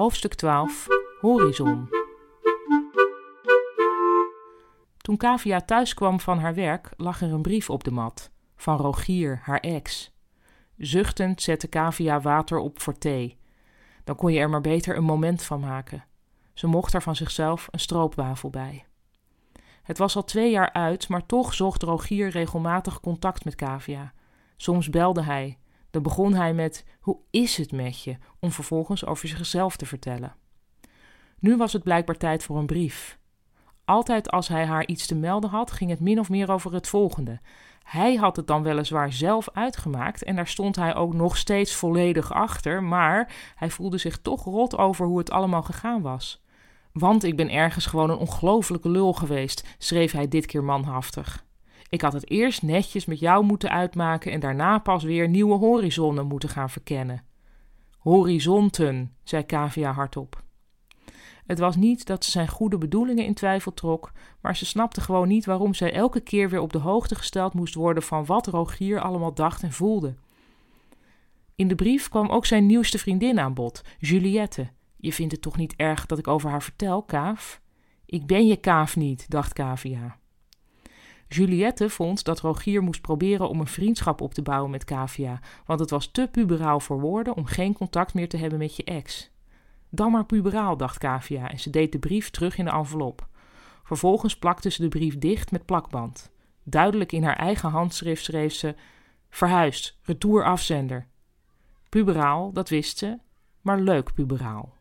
Hoofdstuk 12 Horizon Toen Kavia thuis kwam van haar werk, lag er een brief op de mat. Van Rogier, haar ex. Zuchtend zette Kavia water op voor thee. Dan kon je er maar beter een moment van maken. Ze mocht er van zichzelf een stroopwafel bij. Het was al twee jaar uit, maar toch zocht Rogier regelmatig contact met Kavia. Soms belde hij. Dan begon hij met: Hoe is het met je? om vervolgens over zichzelf te vertellen. Nu was het blijkbaar tijd voor een brief. Altijd als hij haar iets te melden had, ging het min of meer over het volgende. Hij had het dan weliswaar zelf uitgemaakt en daar stond hij ook nog steeds volledig achter, maar hij voelde zich toch rot over hoe het allemaal gegaan was. Want ik ben ergens gewoon een ongelofelijke lul geweest, schreef hij dit keer manhaftig. Ik had het eerst netjes met jou moeten uitmaken en daarna pas weer nieuwe horizonnen moeten gaan verkennen. Horizonten, zei Kavia hardop. Het was niet dat ze zijn goede bedoelingen in twijfel trok, maar ze snapte gewoon niet waarom zij elke keer weer op de hoogte gesteld moest worden van wat Rogier allemaal dacht en voelde. In de brief kwam ook zijn nieuwste vriendin aan bod, Juliette. Je vindt het toch niet erg dat ik over haar vertel, Kaaf? Ik ben je Kaaf niet, dacht Kavia. Juliette vond dat Rogier moest proberen om een vriendschap op te bouwen met Kavia, want het was te puberaal voor woorden om geen contact meer te hebben met je ex. Dan maar puberaal, dacht Kavia en ze deed de brief terug in de envelop. Vervolgens plakte ze de brief dicht met plakband. Duidelijk in haar eigen handschrift schreef ze: Verhuisd, retour afzender. Puberaal, dat wist ze, maar leuk puberaal.